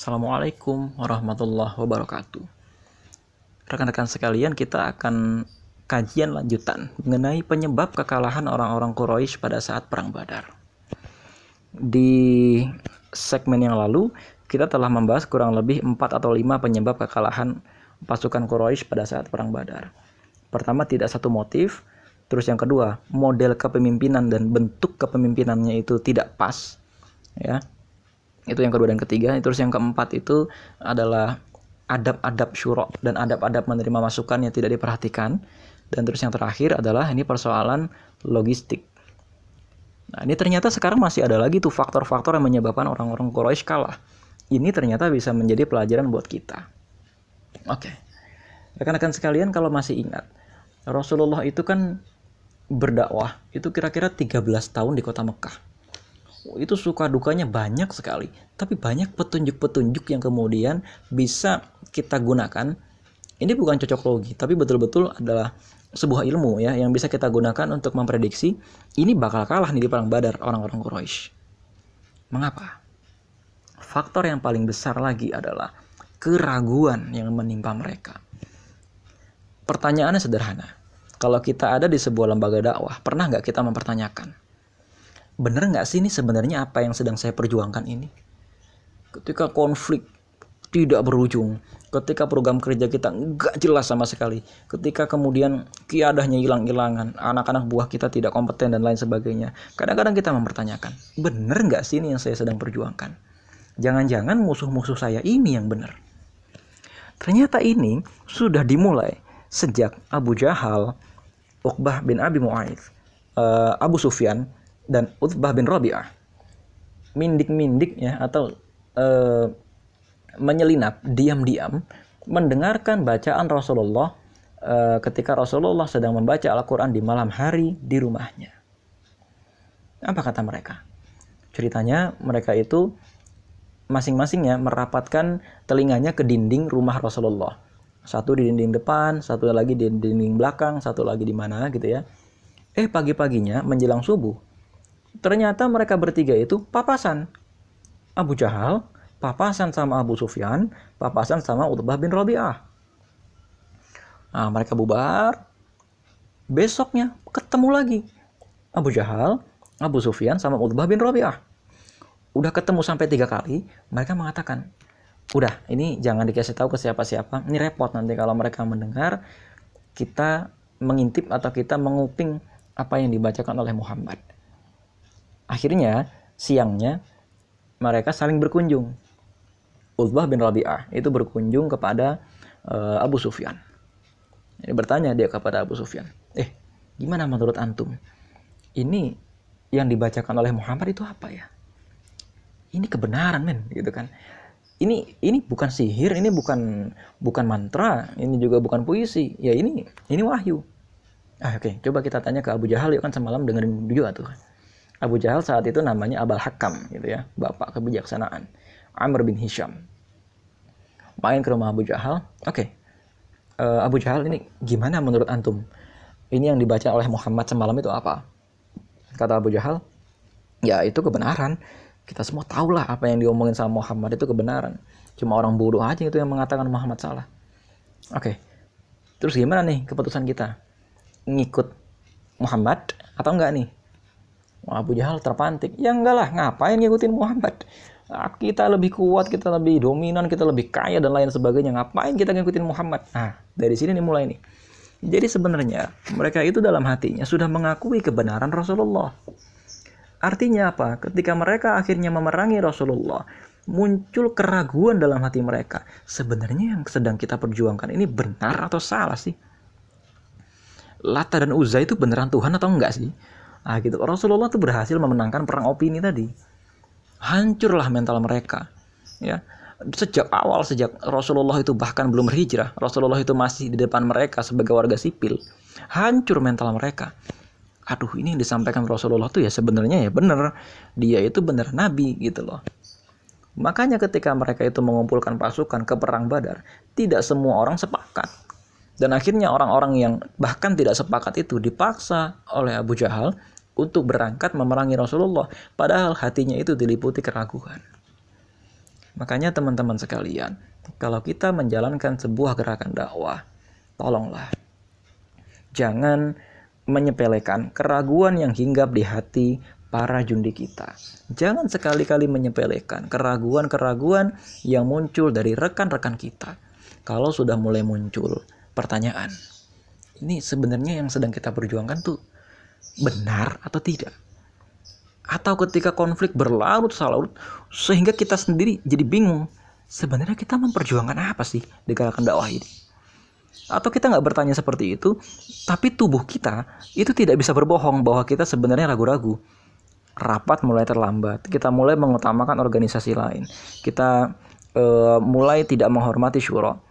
Assalamualaikum warahmatullahi wabarakatuh. Rekan-rekan sekalian, kita akan kajian lanjutan mengenai penyebab kekalahan orang-orang Quraisy pada saat perang Badar. Di segmen yang lalu, kita telah membahas kurang lebih 4 atau 5 penyebab kekalahan pasukan Quraisy pada saat perang Badar. Pertama, tidak satu motif. Terus yang kedua, model kepemimpinan dan bentuk kepemimpinannya itu tidak pas. Ya, itu yang kedua dan ketiga. Terus yang keempat itu adalah adab-adab syurok dan adab-adab menerima masukan yang tidak diperhatikan. Dan terus yang terakhir adalah ini persoalan logistik. Nah ini ternyata sekarang masih ada lagi tuh faktor-faktor yang menyebabkan orang-orang Quraisy kalah. Ini ternyata bisa menjadi pelajaran buat kita. Oke. Rekan-rekan sekalian kalau masih ingat Rasulullah itu kan berdakwah itu kira-kira 13 tahun di kota Mekah itu suka dukanya banyak sekali. Tapi banyak petunjuk-petunjuk yang kemudian bisa kita gunakan. Ini bukan cocok logi tapi betul-betul adalah sebuah ilmu ya yang bisa kita gunakan untuk memprediksi ini bakal kalah nih di perang Badar orang-orang Quraisy. Mengapa? Faktor yang paling besar lagi adalah keraguan yang menimpa mereka. Pertanyaannya sederhana. Kalau kita ada di sebuah lembaga dakwah pernah nggak kita mempertanyakan bener nggak sih ini sebenarnya apa yang sedang saya perjuangkan ini? Ketika konflik tidak berujung, ketika program kerja kita nggak jelas sama sekali, ketika kemudian kiadahnya hilang-hilangan, anak-anak buah kita tidak kompeten dan lain sebagainya, kadang-kadang kita mempertanyakan, bener nggak sih ini yang saya sedang perjuangkan? Jangan-jangan musuh-musuh saya ini yang benar. Ternyata ini sudah dimulai sejak Abu Jahal, Uqbah bin Abi Mu'aidh, uh, Abu Sufyan, dan Utbah bin Rabi'ah mindik-mindik ya atau e, menyelinap diam-diam mendengarkan bacaan Rasulullah e, ketika Rasulullah sedang membaca Al-Qur'an di malam hari di rumahnya. Apa kata mereka? Ceritanya mereka itu masing-masingnya merapatkan telinganya ke dinding rumah Rasulullah. Satu di dinding depan, satu lagi di dinding belakang, satu lagi di mana gitu ya. Eh pagi-paginya menjelang subuh, Ternyata mereka bertiga itu papasan. Abu Jahal, papasan sama Abu Sufyan, papasan sama Utbah bin Rabi'ah. Nah, mereka bubar. Besoknya ketemu lagi. Abu Jahal, Abu Sufyan sama Utbah bin Rabi'ah. Udah ketemu sampai tiga kali, mereka mengatakan, udah ini jangan dikasih tahu ke siapa-siapa. Ini repot nanti kalau mereka mendengar kita mengintip atau kita menguping apa yang dibacakan oleh Muhammad. Akhirnya siangnya mereka saling berkunjung. Utbah bin Rabi'ah itu berkunjung kepada uh, Abu Sufyan. Ini bertanya dia kepada Abu Sufyan, "Eh, gimana menurut antum? Ini yang dibacakan oleh Muhammad itu apa ya?" Ini kebenaran, men, gitu kan. Ini ini bukan sihir, ini bukan bukan mantra, ini juga bukan puisi. Ya ini ini wahyu. Ah, oke, okay. coba kita tanya ke Abu Jahal yuk kan semalam dengerin juga tuh. Abu Jahal saat itu namanya Abal Hakam gitu ya, bapak kebijaksanaan. Amr bin Hisham. Main ke rumah Abu Jahal. Oke. Okay. Uh, eh, Abu Jahal ini gimana menurut antum? Ini yang dibaca oleh Muhammad semalam itu apa? Kata Abu Jahal, ya itu kebenaran. Kita semua tahu lah apa yang diomongin sama Muhammad itu kebenaran. Cuma orang bodoh aja itu yang mengatakan Muhammad salah. Oke. Okay. Terus gimana nih keputusan kita? Ngikut Muhammad atau enggak nih? Abu Jahal terpantik. Ya enggak lah, ngapain ngikutin Muhammad? Ah, kita lebih kuat, kita lebih dominan, kita lebih kaya dan lain sebagainya. Ngapain kita ngikutin Muhammad? Nah, dari sini nih mulai nih. Jadi sebenarnya mereka itu dalam hatinya sudah mengakui kebenaran Rasulullah. Artinya apa? Ketika mereka akhirnya memerangi Rasulullah, muncul keraguan dalam hati mereka. Sebenarnya yang sedang kita perjuangkan ini benar atau salah sih? Lata dan Uzza itu beneran Tuhan atau enggak sih? Nah gitu. Rasulullah tuh berhasil memenangkan perang opini tadi. Hancurlah mental mereka. Ya. Sejak awal, sejak Rasulullah itu bahkan belum berhijrah, Rasulullah itu masih di depan mereka sebagai warga sipil. Hancur mental mereka. Aduh, ini yang disampaikan Rasulullah tuh ya sebenarnya ya benar. Dia itu benar nabi gitu loh. Makanya ketika mereka itu mengumpulkan pasukan ke perang Badar, tidak semua orang sepakat. Dan akhirnya orang-orang yang bahkan tidak sepakat itu dipaksa oleh Abu Jahal untuk berangkat memerangi Rasulullah. Padahal hatinya itu diliputi keraguan. Makanya teman-teman sekalian, kalau kita menjalankan sebuah gerakan dakwah, tolonglah jangan menyepelekan keraguan yang hinggap di hati para jundi kita. Jangan sekali-kali menyepelekan keraguan-keraguan yang muncul dari rekan-rekan kita. Kalau sudah mulai muncul pertanyaan, ini sebenarnya yang sedang kita perjuangkan tuh benar atau tidak? Atau ketika konflik berlarut-larut sehingga kita sendiri jadi bingung, sebenarnya kita memperjuangkan apa sih di gerakan dakwah ini? Atau kita nggak bertanya seperti itu, tapi tubuh kita itu tidak bisa berbohong bahwa kita sebenarnya ragu-ragu. Rapat mulai terlambat, kita mulai mengutamakan organisasi lain, kita uh, mulai tidak menghormati syuro,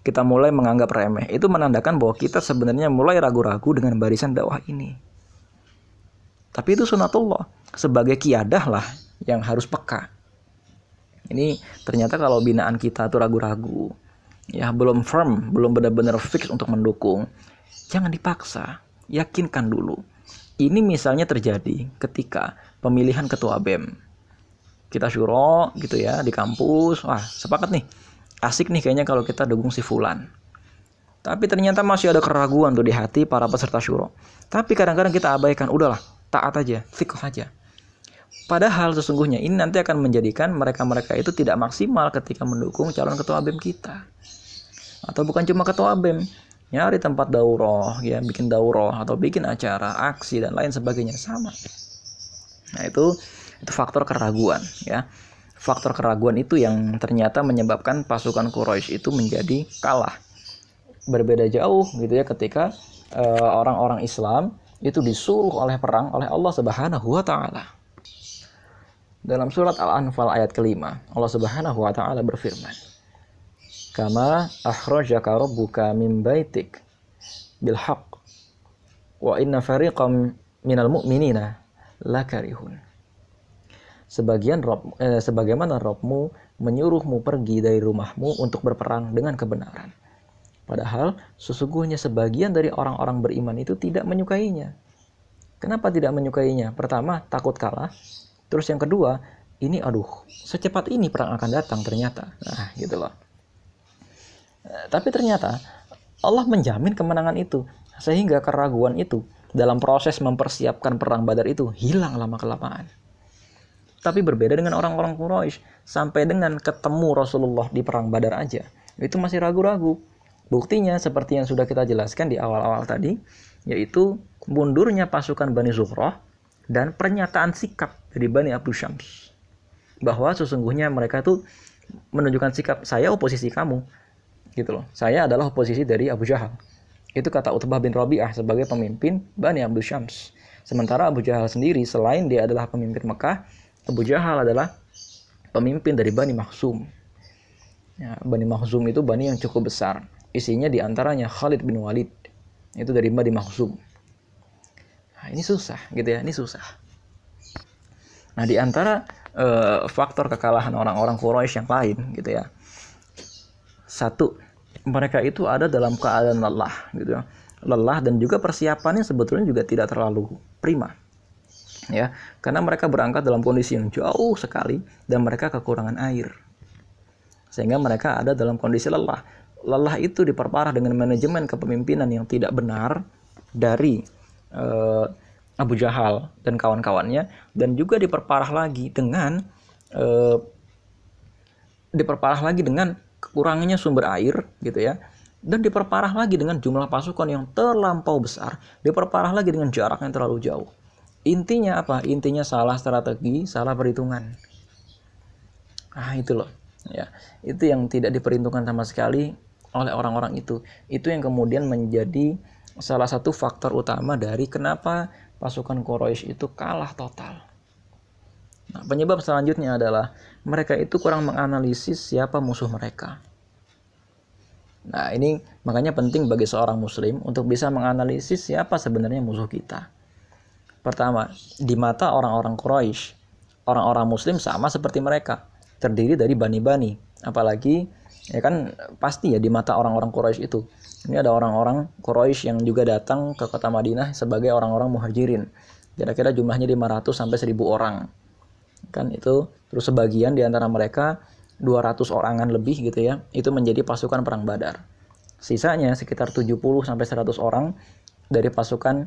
kita mulai menganggap remeh. Itu menandakan bahwa kita sebenarnya mulai ragu-ragu dengan barisan dakwah ini. Tapi itu sunatullah. Sebagai kiadah lah yang harus peka. Ini ternyata kalau binaan kita tuh ragu-ragu, ya belum firm, belum benar-benar fix untuk mendukung, jangan dipaksa, yakinkan dulu. Ini misalnya terjadi ketika pemilihan ketua BEM. Kita syuro gitu ya di kampus, wah sepakat nih, asik nih kayaknya kalau kita dukung si Fulan. Tapi ternyata masih ada keraguan tuh di hati para peserta syuro. Tapi kadang-kadang kita abaikan, udahlah, taat aja, fikoh aja. Padahal sesungguhnya ini nanti akan menjadikan mereka-mereka itu tidak maksimal ketika mendukung calon ketua BEM kita atau bukan cuma ketua BEM nyari tempat daurah ya bikin daurah atau bikin acara aksi dan lain sebagainya sama nah itu itu faktor keraguan ya faktor keraguan itu yang ternyata menyebabkan pasukan Quraisy itu menjadi kalah berbeda jauh gitu ya ketika eh, orang-orang uh, Islam itu disuruh oleh perang oleh Allah Subhanahu wa taala. Dalam surat Al-Anfal ayat kelima, Allah Subhanahu wa taala berfirman, kama akhrajaka rabbuka min baitik bil haqq wa inna fariqam minal mu'minina lakarihun sebagian Rob, eh, sebagaimana Robmu menyuruhmu pergi dari rumahmu untuk berperang dengan kebenaran. Padahal sesungguhnya sebagian dari orang-orang beriman itu tidak menyukainya. Kenapa tidak menyukainya? Pertama takut kalah. Terus yang kedua ini aduh secepat ini perang akan datang ternyata. Nah gitu loh. Eh, tapi ternyata Allah menjamin kemenangan itu sehingga keraguan itu dalam proses mempersiapkan perang Badar itu hilang lama kelamaan. Tapi berbeda dengan orang-orang Quraisy, sampai dengan ketemu Rasulullah di perang Badar aja, itu masih ragu-ragu. Buktinya seperti yang sudah kita jelaskan di awal-awal tadi, yaitu mundurnya pasukan Bani Zuhrah dan pernyataan sikap dari Bani Abdul Syams. Bahwa sesungguhnya mereka itu menunjukkan sikap saya oposisi kamu, gitu loh. Saya adalah oposisi dari Abu Jahal. Itu kata Utbah bin Rabi'ah sebagai pemimpin Bani Abdul Syams. Sementara Abu Jahal sendiri selain dia adalah pemimpin Mekah, Abu Jahal adalah pemimpin dari Bani Makhzum. Ya, Bani Makhzum itu bani yang cukup besar. Isinya di antaranya Khalid bin Walid. Itu dari Bani Makhzum. Nah, ini susah gitu ya, ini susah. Nah, di antara uh, faktor kekalahan orang-orang Quraisy yang lain gitu ya satu mereka itu ada dalam keadaan lelah gitu ya lelah dan juga persiapannya sebetulnya juga tidak terlalu prima ya. Karena mereka berangkat dalam kondisi yang jauh sekali dan mereka kekurangan air. Sehingga mereka ada dalam kondisi lelah. Lelah itu diperparah dengan manajemen kepemimpinan yang tidak benar dari uh, Abu Jahal dan kawan-kawannya dan juga diperparah lagi dengan uh, diperparah lagi dengan kekurangannya sumber air gitu ya. Dan diperparah lagi dengan jumlah pasukan yang terlampau besar. Diperparah lagi dengan jarak yang terlalu jauh intinya apa? Intinya salah strategi salah perhitungan. Ah itu loh. Ya itu yang tidak diperhitungkan sama sekali oleh orang-orang itu. Itu yang kemudian menjadi salah satu faktor utama dari kenapa pasukan Quraisy itu kalah total. Nah, penyebab selanjutnya adalah mereka itu kurang menganalisis siapa musuh mereka. Nah, ini makanya penting bagi seorang muslim untuk bisa menganalisis siapa sebenarnya musuh kita. Pertama, di mata orang-orang Quraisy, orang-orang muslim sama seperti mereka, terdiri dari bani-bani. Apalagi ya kan pasti ya di mata orang-orang Quraisy itu. Ini ada orang-orang Quraisy yang juga datang ke kota Madinah sebagai orang-orang muhajirin. Kira-kira jumlahnya 500 sampai 1000 orang kan itu terus sebagian di antara mereka 200 orangan lebih gitu ya, itu menjadi pasukan perang Badar. Sisanya sekitar 70 sampai 100 orang dari pasukan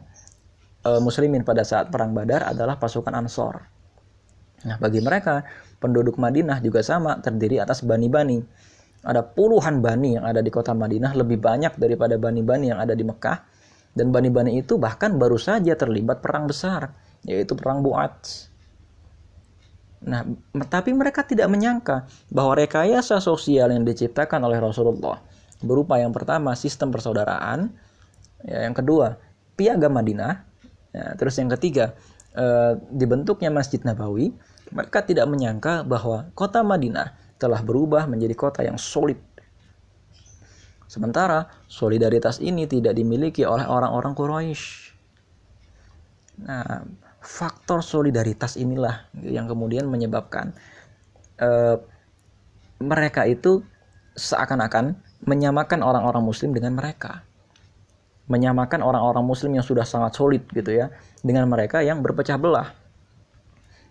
e, muslimin pada saat perang Badar adalah pasukan Ansor. Nah, bagi mereka penduduk Madinah juga sama terdiri atas bani-bani. Ada puluhan bani yang ada di kota Madinah lebih banyak daripada bani-bani yang ada di Mekah dan bani-bani itu bahkan baru saja terlibat perang besar yaitu perang Buat. Nah, tapi mereka tidak menyangka bahwa rekayasa sosial yang diciptakan oleh Rasulullah berupa yang pertama sistem persaudaraan, ya, yang kedua piagam Madinah, ya, terus yang ketiga e, dibentuknya Masjid Nabawi. Mereka tidak menyangka bahwa kota Madinah telah berubah menjadi kota yang solid. Sementara solidaritas ini tidak dimiliki oleh orang-orang Quraisy. Nah, faktor solidaritas inilah yang kemudian menyebabkan uh, mereka itu seakan-akan menyamakan orang-orang muslim dengan mereka menyamakan orang-orang muslim yang sudah sangat solid gitu ya dengan mereka yang berpecah belah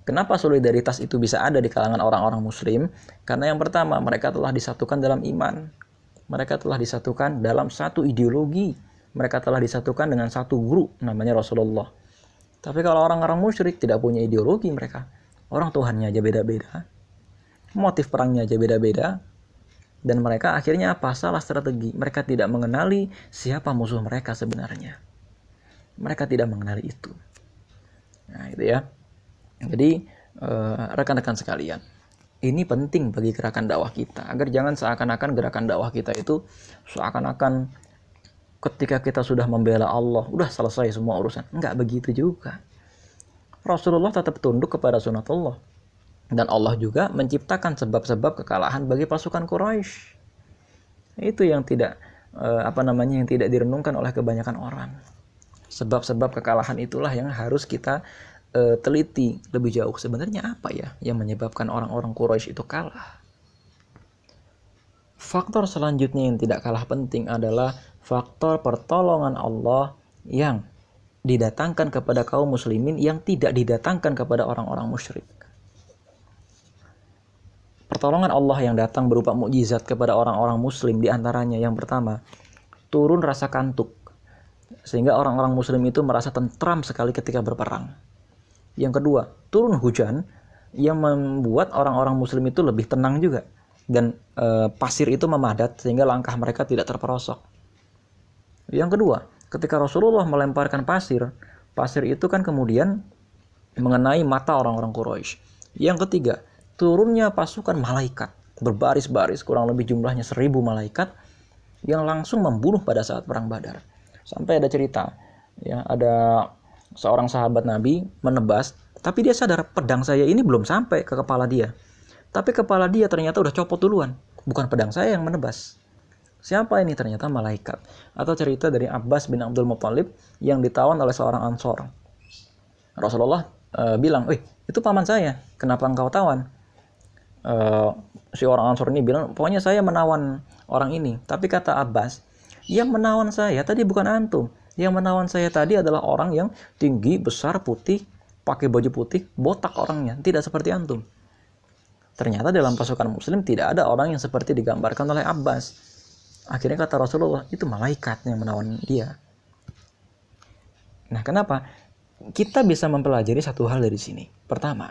Kenapa solidaritas itu bisa ada di kalangan orang-orang muslim? Karena yang pertama, mereka telah disatukan dalam iman. Mereka telah disatukan dalam satu ideologi. Mereka telah disatukan dengan satu guru namanya Rasulullah tapi kalau orang-orang musyrik tidak punya ideologi mereka. Orang Tuhannya aja beda-beda. Motif perangnya aja beda-beda. Dan mereka akhirnya apa? Salah strategi. Mereka tidak mengenali siapa musuh mereka sebenarnya. Mereka tidak mengenali itu. Nah, itu ya. Jadi, eh, rekan-rekan sekalian, ini penting bagi gerakan dakwah kita agar jangan seakan-akan gerakan dakwah kita itu seakan-akan ketika kita sudah membela Allah, udah selesai semua urusan. Enggak begitu juga. Rasulullah tetap tunduk kepada sunat Allah. Dan Allah juga menciptakan sebab-sebab kekalahan bagi pasukan Quraisy. Itu yang tidak eh, apa namanya yang tidak direnungkan oleh kebanyakan orang. Sebab-sebab kekalahan itulah yang harus kita uh, teliti lebih jauh. Sebenarnya apa ya yang menyebabkan orang-orang Quraisy itu kalah? Faktor selanjutnya yang tidak kalah penting adalah faktor pertolongan Allah yang didatangkan kepada kaum muslimin yang tidak didatangkan kepada orang-orang musyrik. Pertolongan Allah yang datang berupa mukjizat kepada orang-orang muslim di antaranya yang pertama, turun rasa kantuk. Sehingga orang-orang muslim itu merasa tentram sekali ketika berperang. Yang kedua, turun hujan yang membuat orang-orang muslim itu lebih tenang juga dan e, pasir itu memadat sehingga langkah mereka tidak terperosok. Yang kedua, ketika Rasulullah melemparkan pasir, pasir itu kan kemudian mengenai mata orang-orang Quraisy. Yang ketiga, turunnya pasukan malaikat berbaris-baris kurang lebih jumlahnya seribu malaikat yang langsung membunuh pada saat perang Badar. Sampai ada cerita, ya ada seorang sahabat Nabi menebas, tapi dia sadar pedang saya ini belum sampai ke kepala dia. Tapi kepala dia ternyata udah copot duluan. Bukan pedang saya yang menebas. Siapa ini? Ternyata malaikat. Atau cerita dari Abbas bin Abdul Muthalib yang ditawan oleh seorang ansor. Rasulullah e, bilang, "Wih, itu paman saya. Kenapa engkau tawan?" E, si orang ansor ini bilang, "Pokoknya saya menawan orang ini." Tapi kata Abbas, "Yang menawan saya tadi bukan antum. Yang menawan saya tadi adalah orang yang tinggi, besar, putih, pakai baju putih, botak orangnya, tidak seperti antum." Ternyata dalam pasukan muslim tidak ada orang yang seperti digambarkan oleh Abbas Akhirnya kata Rasulullah, itu malaikat yang menawan dia. Nah, kenapa? Kita bisa mempelajari satu hal dari sini. Pertama,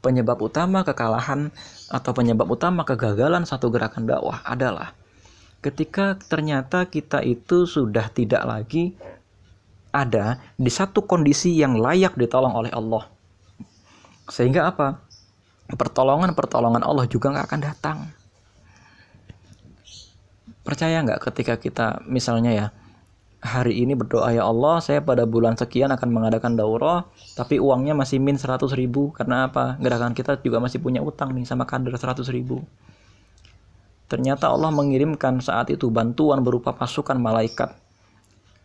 penyebab utama kekalahan atau penyebab utama kegagalan satu gerakan dakwah adalah ketika ternyata kita itu sudah tidak lagi ada di satu kondisi yang layak ditolong oleh Allah. Sehingga apa? Pertolongan-pertolongan Allah juga nggak akan datang percaya nggak ketika kita misalnya ya hari ini berdoa ya Allah saya pada bulan sekian akan mengadakan daurah tapi uangnya masih min 100 ribu. Karena apa? Gerakan kita juga masih punya utang nih sama kader 100 ribu. Ternyata Allah mengirimkan saat itu bantuan berupa pasukan malaikat.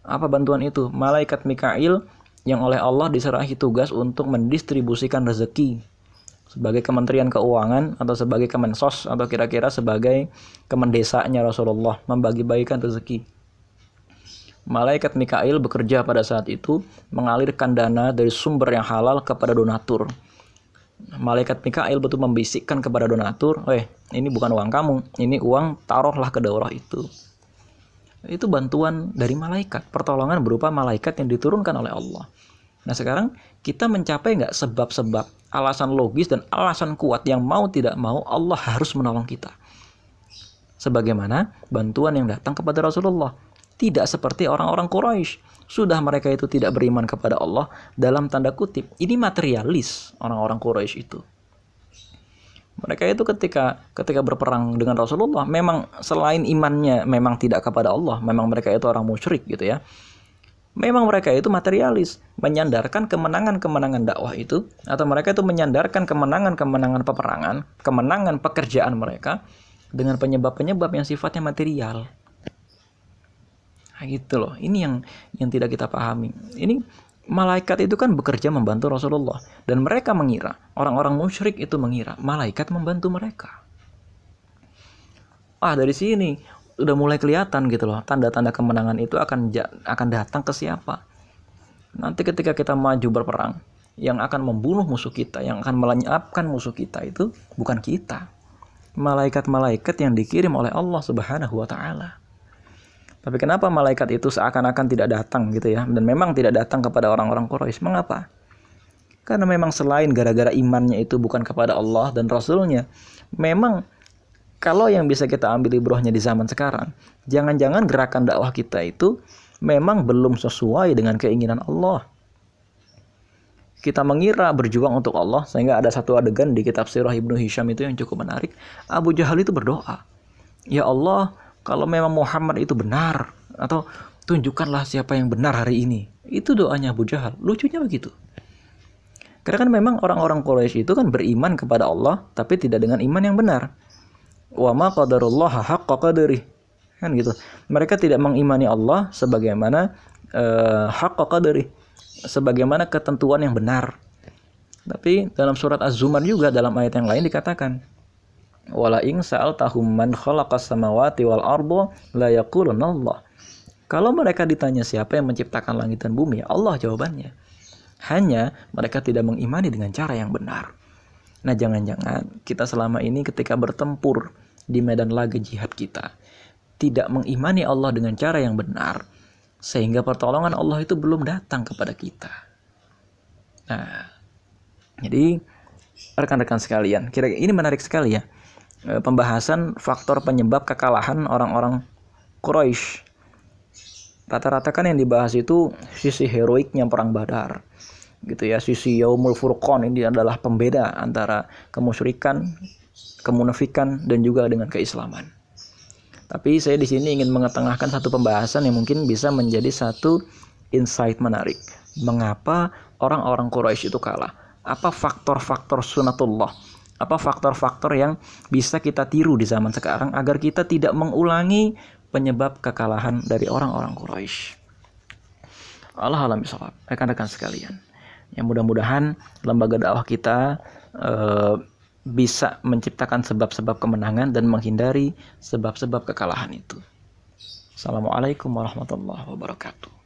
Apa bantuan itu? Malaikat Mikail yang oleh Allah diserahi tugas untuk mendistribusikan rezeki sebagai Kementerian Keuangan atau sebagai Kemensos atau kira-kira sebagai kemendesanya Rasulullah membagi-bagikan rezeki. Malaikat Mikail bekerja pada saat itu mengalirkan dana dari sumber yang halal kepada donatur. malaikat Mikail betul membisikkan kepada donatur, "Eh, ini bukan uang kamu, ini uang taruhlah ke daurah itu." Itu bantuan dari malaikat, pertolongan berupa malaikat yang diturunkan oleh Allah. Nah sekarang kita mencapai nggak sebab-sebab alasan logis dan alasan kuat yang mau tidak mau Allah harus menolong kita. Sebagaimana bantuan yang datang kepada Rasulullah. Tidak seperti orang-orang Quraisy. Sudah mereka itu tidak beriman kepada Allah dalam tanda kutip. Ini materialis orang-orang Quraisy itu. Mereka itu ketika ketika berperang dengan Rasulullah memang selain imannya memang tidak kepada Allah, memang mereka itu orang musyrik gitu ya. Memang mereka itu materialis, menyandarkan kemenangan-kemenangan dakwah itu atau mereka itu menyandarkan kemenangan-kemenangan peperangan, kemenangan pekerjaan mereka dengan penyebab-penyebab yang sifatnya material. Nah, gitu loh. Ini yang yang tidak kita pahami. Ini malaikat itu kan bekerja membantu Rasulullah. Dan mereka mengira orang-orang musyrik itu mengira malaikat membantu mereka. Ah dari sini udah mulai kelihatan gitu loh. Tanda-tanda kemenangan itu akan akan datang ke siapa? Nanti ketika kita maju berperang yang akan membunuh musuh kita yang akan melenyapkan musuh kita itu bukan kita. Malaikat-malaikat yang dikirim oleh Allah Subhanahu wa taala tapi kenapa malaikat itu seakan-akan tidak datang gitu ya? Dan memang tidak datang kepada orang-orang Quraisy. Mengapa? Karena memang selain gara-gara imannya itu bukan kepada Allah dan Rasulnya, memang kalau yang bisa kita ambil ibrohnya di zaman sekarang, jangan-jangan gerakan dakwah kita itu memang belum sesuai dengan keinginan Allah. Kita mengira berjuang untuk Allah sehingga ada satu adegan di kitab Sirah Ibnu Hisham itu yang cukup menarik. Abu Jahal itu berdoa, "Ya Allah, kalau memang Muhammad itu benar atau tunjukkanlah siapa yang benar hari ini. Itu doanya Abu Jahal. Lucunya begitu. Karena kan memang orang-orang Quraisy itu kan beriman kepada Allah tapi tidak dengan iman yang benar. Wa ma qadarullah haqqa. Kan gitu. Mereka tidak mengimani Allah sebagaimana uh, haqqa. Sebagaimana ketentuan yang benar. Tapi dalam surat Az-Zumar juga dalam ayat yang lain dikatakan wala ing tahum man khalaqas samawati wal ardo la Allah. Kalau mereka ditanya siapa yang menciptakan langit dan bumi, Allah jawabannya. Hanya mereka tidak mengimani dengan cara yang benar. Nah, jangan-jangan kita selama ini ketika bertempur di medan laga jihad kita tidak mengimani Allah dengan cara yang benar sehingga pertolongan Allah itu belum datang kepada kita. Nah, jadi rekan-rekan sekalian, kira kira ini menarik sekali ya. Eh, pembahasan faktor penyebab kekalahan orang-orang Quraisy. Rata-rata kan yang dibahas itu sisi heroiknya perang Badar. Gitu ya, sisi Yaumul Furqan ini adalah pembeda antara kemusyrikan, kemunafikan dan juga dengan keislaman. Tapi saya di sini ingin mengetengahkan satu pembahasan yang mungkin bisa menjadi satu insight menarik. Mengapa orang-orang Quraisy itu kalah? Apa faktor-faktor sunatullah? Apa faktor-faktor yang bisa kita tiru di zaman sekarang agar kita tidak mengulangi penyebab kekalahan dari orang-orang Quraisy. Allah alam bisawab. Rekan-rekan sekalian. Yang mudah-mudahan lembaga dakwah kita uh, bisa menciptakan sebab-sebab kemenangan dan menghindari sebab-sebab kekalahan itu. Assalamualaikum warahmatullahi wabarakatuh.